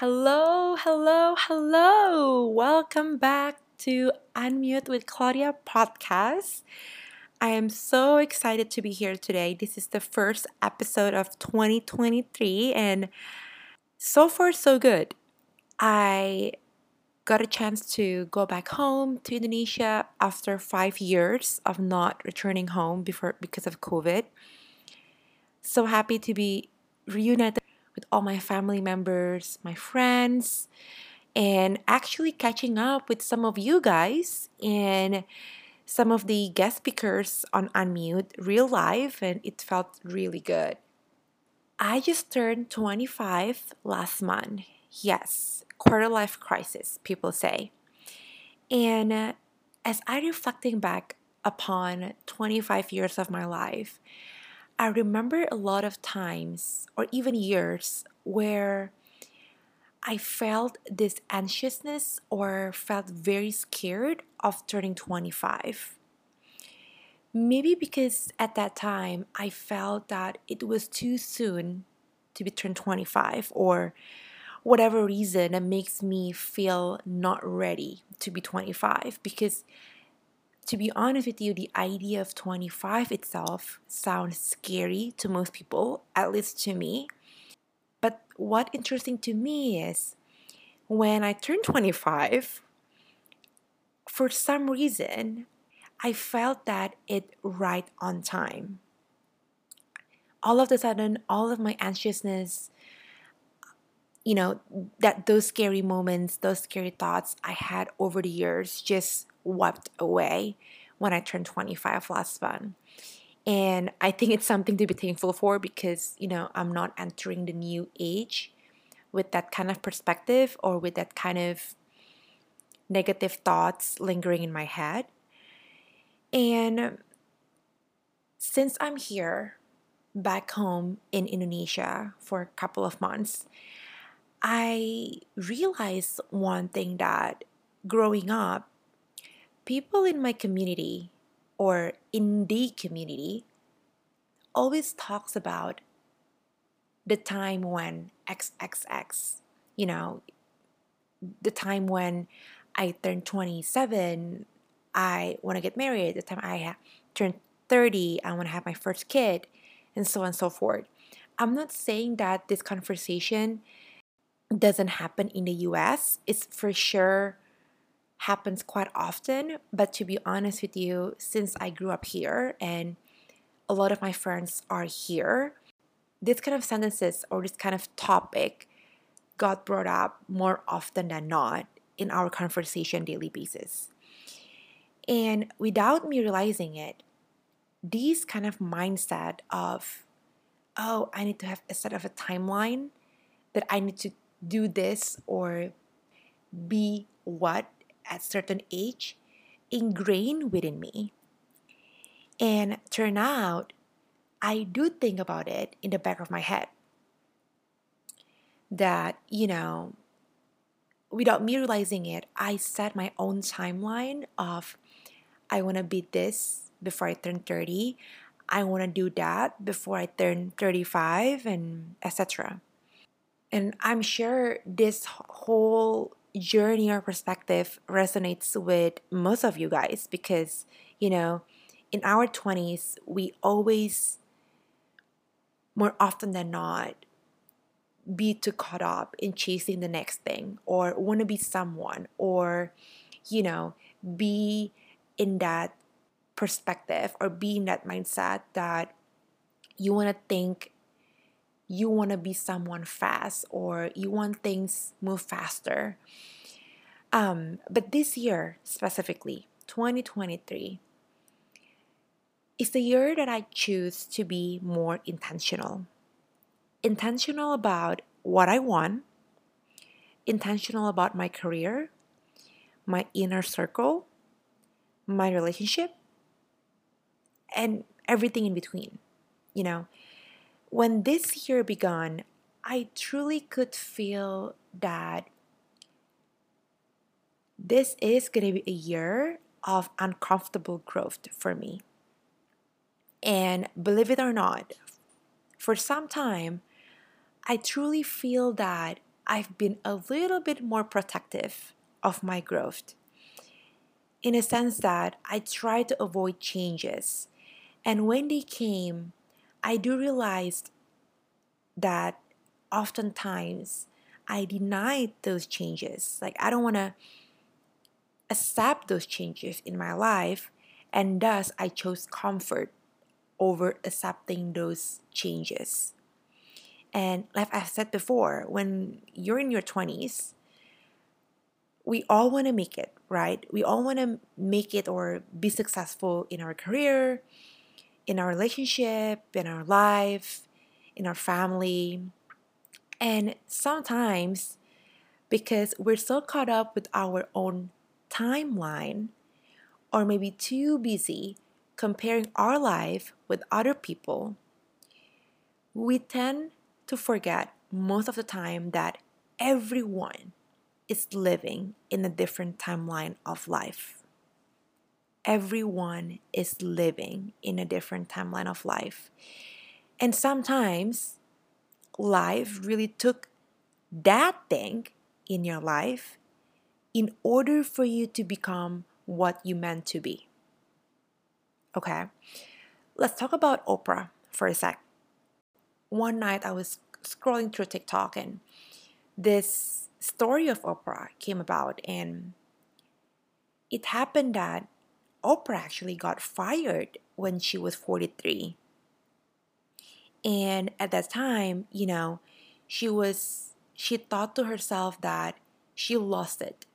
Hello, hello, hello. Welcome back to Unmute with Claudia podcast. I am so excited to be here today. This is the first episode of 2023, and so far, so good. I got a chance to go back home to Indonesia after five years of not returning home before because of COVID. So happy to be reunited with all my family members, my friends, and actually catching up with some of you guys and some of the guest speakers on Unmute real life, and it felt really good. I just turned 25 last month. Yes, quarter life crisis, people say. And uh, as I reflecting back upon 25 years of my life, I remember a lot of times or even years where I felt this anxiousness or felt very scared of turning 25. Maybe because at that time I felt that it was too soon to be turned 25 or whatever reason that makes me feel not ready to be 25 because to be honest with you, the idea of 25 itself sounds scary to most people, at least to me. But what interesting to me is when I turned 25, for some reason, I felt that it right on time. All of a sudden, all of my anxiousness, you know, that those scary moments, those scary thoughts I had over the years just wiped away when I turned 25 last month. And I think it's something to be thankful for because, you know, I'm not entering the new age with that kind of perspective or with that kind of negative thoughts lingering in my head. And since I'm here back home in Indonesia for a couple of months, I realized one thing that growing up, people in my community or in the community always talks about the time when XXX, you know, the time when I turned 27, I want to get married, the time I turn 30, I want to have my first kid, and so on and so forth. I'm not saying that this conversation doesn't happen in the US. It's for sure happens quite often. But to be honest with you, since I grew up here and a lot of my friends are here, this kind of sentences or this kind of topic got brought up more often than not in our conversation daily basis. And without me realizing it, these kind of mindset of, oh, I need to have a set of a timeline that I need to do this or be what at certain age ingrained within me. And turn out I do think about it in the back of my head. That, you know, without me realizing it, I set my own timeline of I want to be this before I turn 30. I want to do that before I turn 35 and etc. And I'm sure this whole journey or perspective resonates with most of you guys because, you know, in our 20s, we always, more often than not, be too caught up in chasing the next thing or want to be someone or, you know, be in that perspective or be in that mindset that you want to think you want to be someone fast or you want things move faster. Um, but this year specifically, 2023, is the year that I choose to be more intentional. Intentional about what I want, intentional about my career, my inner circle, my relationship, and everything in between. You know, when this year began, I truly could feel that this is going to be a year of uncomfortable growth for me. And believe it or not, for some time, I truly feel that I've been a little bit more protective of my growth in a sense that I try to avoid changes. And when they came, I do realize that oftentimes I denied those changes. Like, I don't want to accept those changes in my life, and thus I chose comfort over accepting those changes. And like I've said before, when you're in your 20s, we all want to make it, right? We all want to make it or be successful in our career, in our relationship, in our life, in our family. And sometimes, because we're so caught up with our own timeline, or maybe too busy comparing our life with other people, we tend to forget most of the time that everyone is living in a different timeline of life. Everyone is living in a different timeline of life. And sometimes life really took that thing in your life in order for you to become what you meant to be. Okay, let's talk about Oprah for a sec one night I was scrolling through TikTok and this story of Oprah came about and it happened that Oprah actually got fired when she was 43. And at that time, you know, she was she thought to herself that she lost it.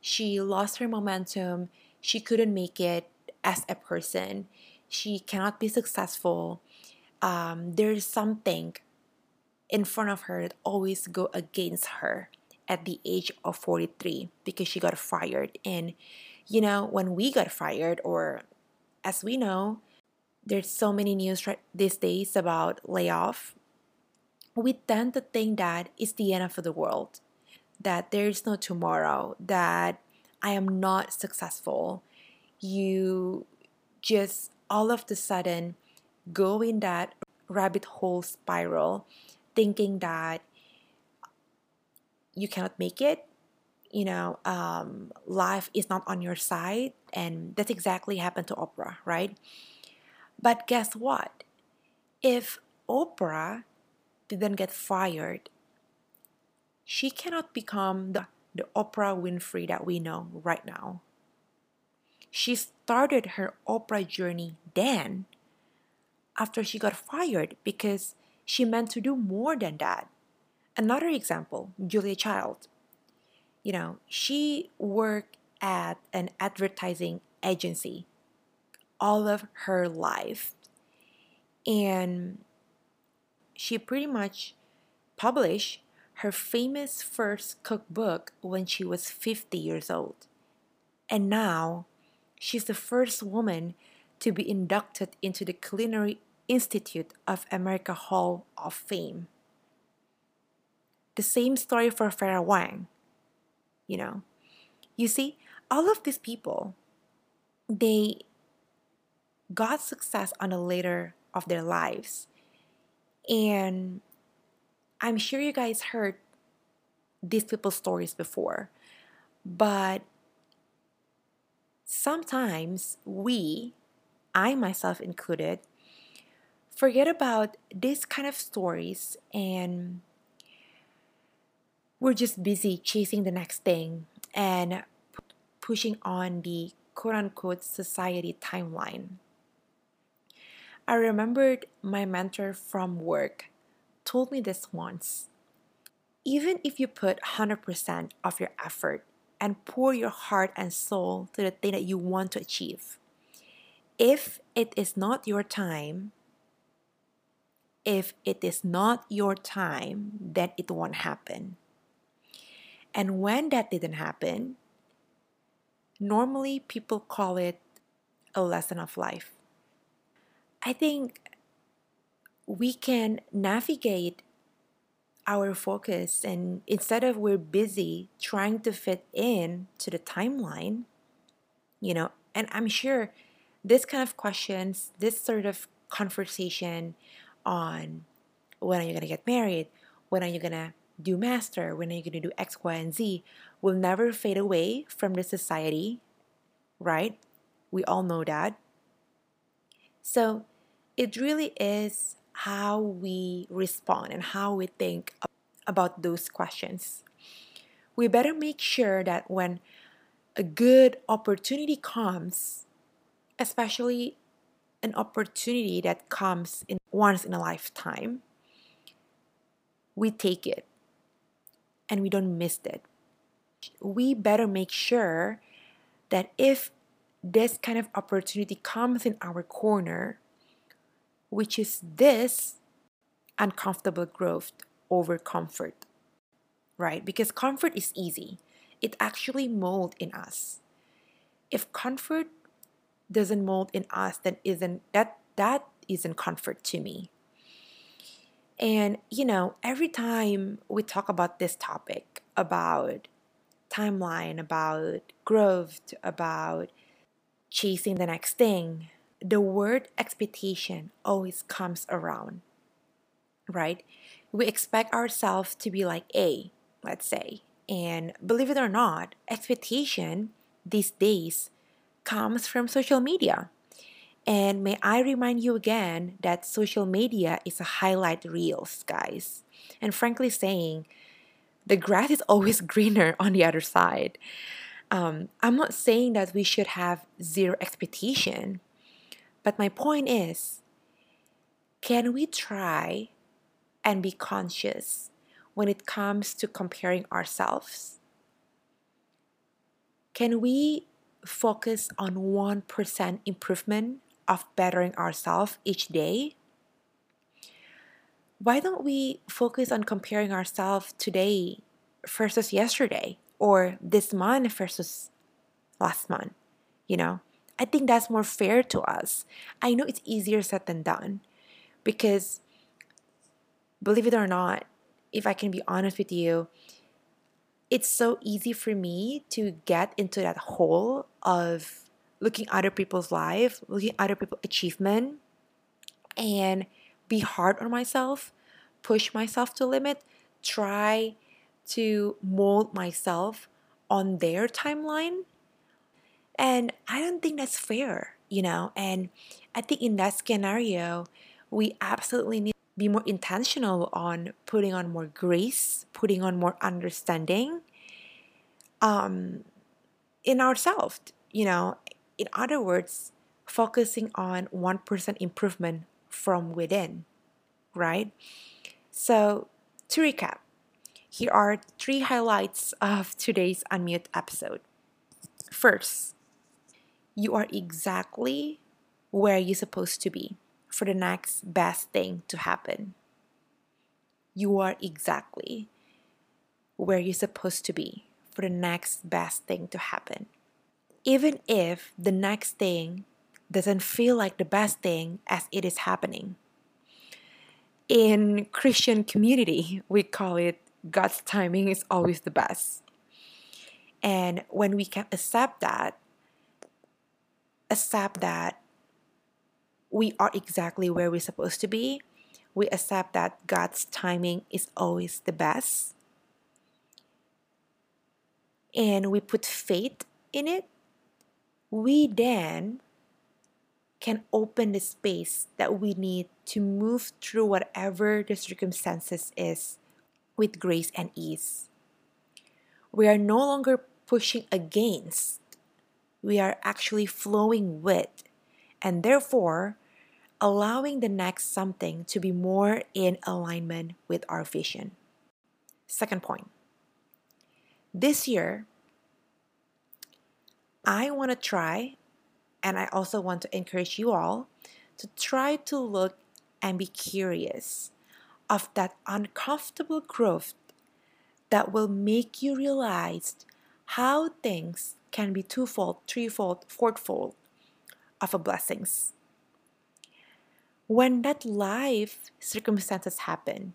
She lost her momentum. She couldn't make it as a person. She cannot be successful um, there's something in front of her that always go against her at the age of 43 because she got fired and you know when we got fired or as we know there's so many news these days about layoff we tend to think that it's the end of the world that there's no tomorrow that i am not successful. You just all of the sudden go in that rabbit hole spiral thinking that you cannot make it you know um, life is not on your side and that's exactly happened to oprah right but guess what if oprah didn't get fired she cannot become the, the oprah winfrey that we know right now she started her oprah journey then after she got fired because she meant to do more than that. Another example, Julia Child. You know, she worked at an advertising agency all of her life. And she pretty much published her famous first cookbook when she was 50 years old. And now she's the first woman to be inducted into the Culinary Institute of America Hall of Fame. The same story for Vera Wang. You know, you see, all of these people, they got success on the later of their lives. And I'm sure you guys heard these people's stories before, but sometimes we I myself included, forget about this kind of stories and we're just busy chasing the next thing and pushing on the quote unquote society timeline. I remembered my mentor from work told me this once. Even if you put 100% of your effort and pour your heart and soul to the thing that you want to achieve, if it is not your time, if it is not your time, then it won't happen. And when that didn't happen, normally people call it a lesson of life. I think we can navigate our focus and instead of we're busy trying to fit in to the timeline, you know, and I'm sure this kind of questions, this sort of conversation on when are you going to get married? When are you going to do master, when are you going to do X, Y, and Z, will never fade away from the society, right? We all know that. So it really is how we respond and how we think about those questions. We better make sure that when a good opportunity comes, especially an opportunity that comes in once in a lifetime, we take it and we don't miss it. We better make sure that if this kind of opportunity comes in our corner, which is this uncomfortable growth over comfort, right? Because comfort is easy, it actually mold in us. If comfort doesn't mold in us, then isn't that that isn't comfort to me. And you know, every time we talk about this topic about timeline, about growth, about chasing the next thing, the word expectation always comes around, right? We expect ourselves to be like A, let's say. And believe it or not, expectation these days comes from social media. And may I remind you again that social media is a highlight reels, guys. And frankly saying, the grass is always greener on the other side. Um, I'm not saying that we should have zero expectation, but my point is can we try and be conscious when it comes to comparing ourselves? Can we focus on 1% improvement of bettering ourselves each day? Why don't we focus on comparing ourselves today versus yesterday or this month versus last month? You know, I think that's more fair to us. I know it's easier said than done because, believe it or not, if I can be honest with you, it's so easy for me to get into that hole of looking other people's life, looking at other people's achievement, and be hard on myself, push myself to limit, try to mold myself on their timeline. And I don't think that's fair, you know. And I think in that scenario, we absolutely need to be more intentional on putting on more grace, putting on more understanding um, in ourselves. You know, in other words, focusing on 1% improvement from within, right? So, to recap, here are three highlights of today's Unmute episode. First, you are exactly where you're supposed to be for the next best thing to happen. You are exactly where you're supposed to be for the next best thing to happen. Even if the next thing doesn't feel like the best thing as it is happening. In Christian community, we call it God's timing is always the best. And when we can accept that, accept that we are exactly where we're supposed to be. We accept that God's timing is always the best. And we put faith in it. We then can open the space that we need to move through whatever the circumstances is with grace and ease. We are no longer pushing against, we are actually flowing with, and therefore allowing the next something to be more in alignment with our vision. Second point this year, I want to try, and I also want to encourage you all to try to look and be curious of that uncomfortable growth that will make you realize how things can be twofold, threefold, fourfold of a blessings. When that life circumstances happen,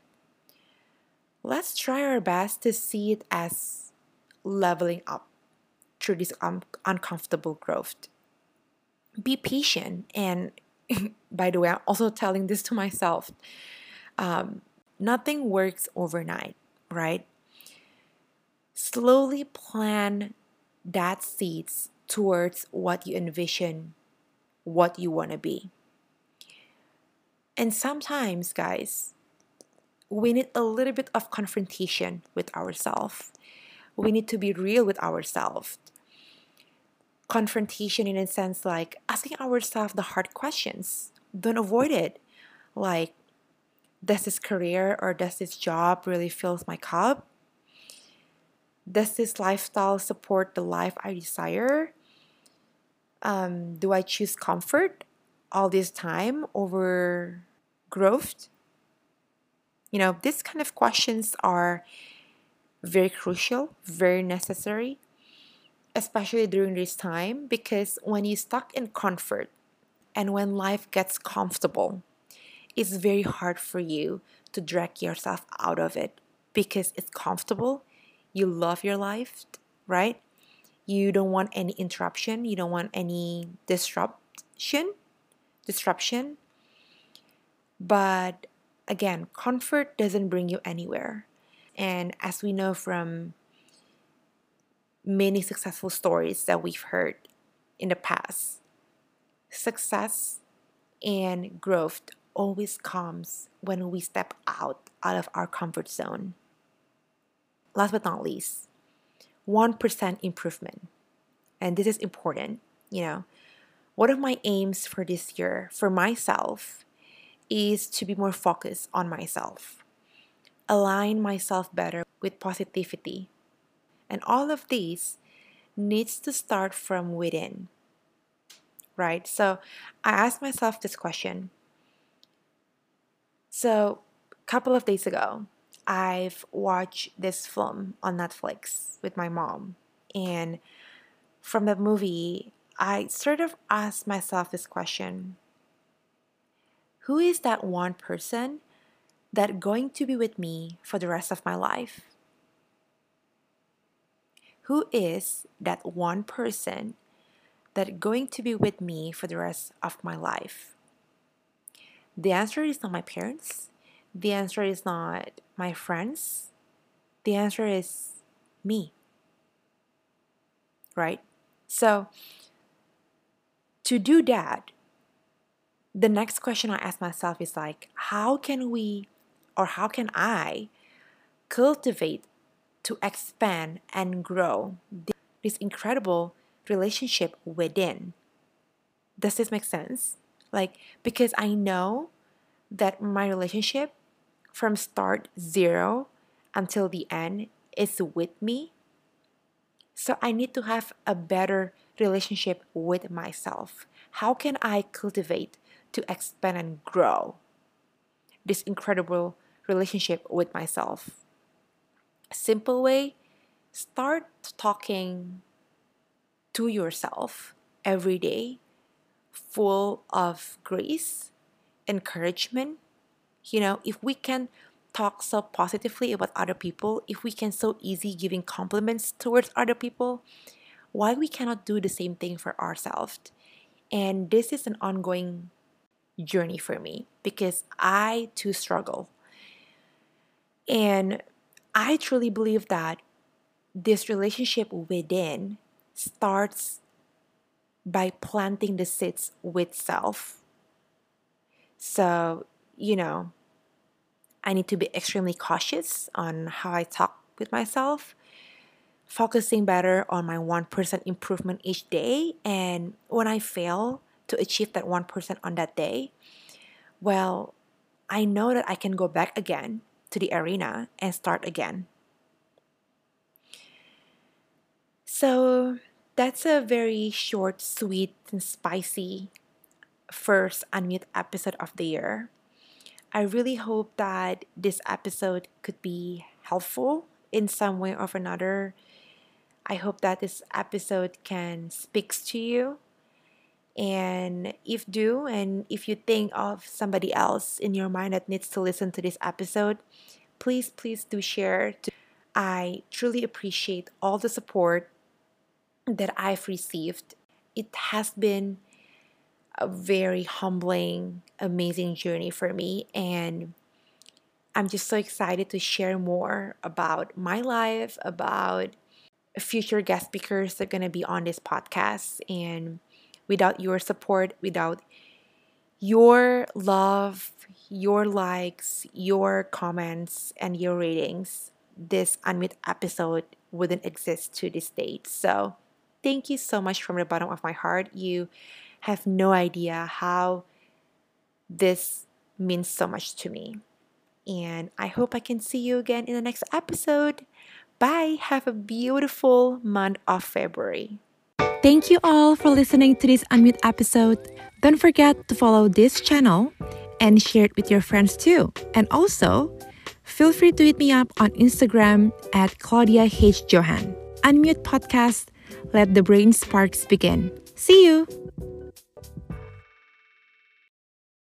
let's try our best to see it as leveling up through this un- uncomfortable growth. Be patient, and by the way, I'm also telling this to myself. Um, nothing works overnight. right? Slowly plan that seeds towards what you envision, what you want to be. And sometimes, guys, we need a little bit of confrontation with ourselves. We need to be real with ourselves. Confrontation in a sense like asking ourselves the hard questions. Don't avoid it. Like, does this career or does this job really fill my cup? Does this lifestyle support the life I desire? Um, do I choose comfort all this time over growth? You know, these kind of questions are very crucial, very necessary, especially during this time because when you're stuck in comfort and when life gets comfortable, it's very hard for you to drag yourself out of it because it's comfortable. You love your life, right? You don't want any interruption, you don't want any disruption, disruption. But again, comfort doesn't bring you anywhere. And as we know from many successful stories that we've heard in the past, success and growth always comes when we step out out of our comfort zone. Last but not least, 1% improvement. And this is important, you know. One of my aims for this year for myself is to be more focused on myself, align myself better with positivity. And all of these needs to start from within. Right? So I asked myself this question so, a couple of days ago, I've watched this film on Netflix with my mom. And from the movie, I sort of asked myself this question Who is that one person that going to be with me for the rest of my life? Who is that one person that going to be with me for the rest of my life? The answer is not my parents. The answer is not my friends. The answer is me. Right? So, to do that, the next question I ask myself is like, how can we or how can I cultivate to expand and grow this incredible relationship within? Does this make sense? Like, because I know that my relationship from start zero until the end is with me. So I need to have a better relationship with myself. How can I cultivate to expand and grow this incredible relationship with myself? Simple way start talking to yourself every day full of grace, encouragement. You know, if we can talk so positively about other people, if we can so easy giving compliments towards other people, why we cannot do the same thing for ourselves? And this is an ongoing journey for me because I too struggle. And I truly believe that this relationship within starts by planting the seeds with self. So, you know, I need to be extremely cautious on how I talk with myself, focusing better on my 1% improvement each day. And when I fail to achieve that 1% on that day, well, I know that I can go back again to the arena and start again. So, that's a very short, sweet, and spicy first Unmute episode of the year. I really hope that this episode could be helpful in some way or another. I hope that this episode can speaks to you. And if do, and if you think of somebody else in your mind that needs to listen to this episode, please, please do share. I truly appreciate all the support that I've received, it has been a very humbling, amazing journey for me. And I'm just so excited to share more about my life, about future guest speakers that are going to be on this podcast. And without your support, without your love, your likes, your comments, and your ratings, this Unmute episode wouldn't exist to this date. So, thank you so much from the bottom of my heart. You have no idea how this means so much to me. And I hope I can see you again in the next episode. Bye. Have a beautiful month of February. Thank you all for listening to this Unmute episode. Don't forget to follow this channel and share it with your friends too. And also, feel free to hit me up on Instagram at Claudia H. Johan. Unmute Podcast. Let the brain sparks begin. See you.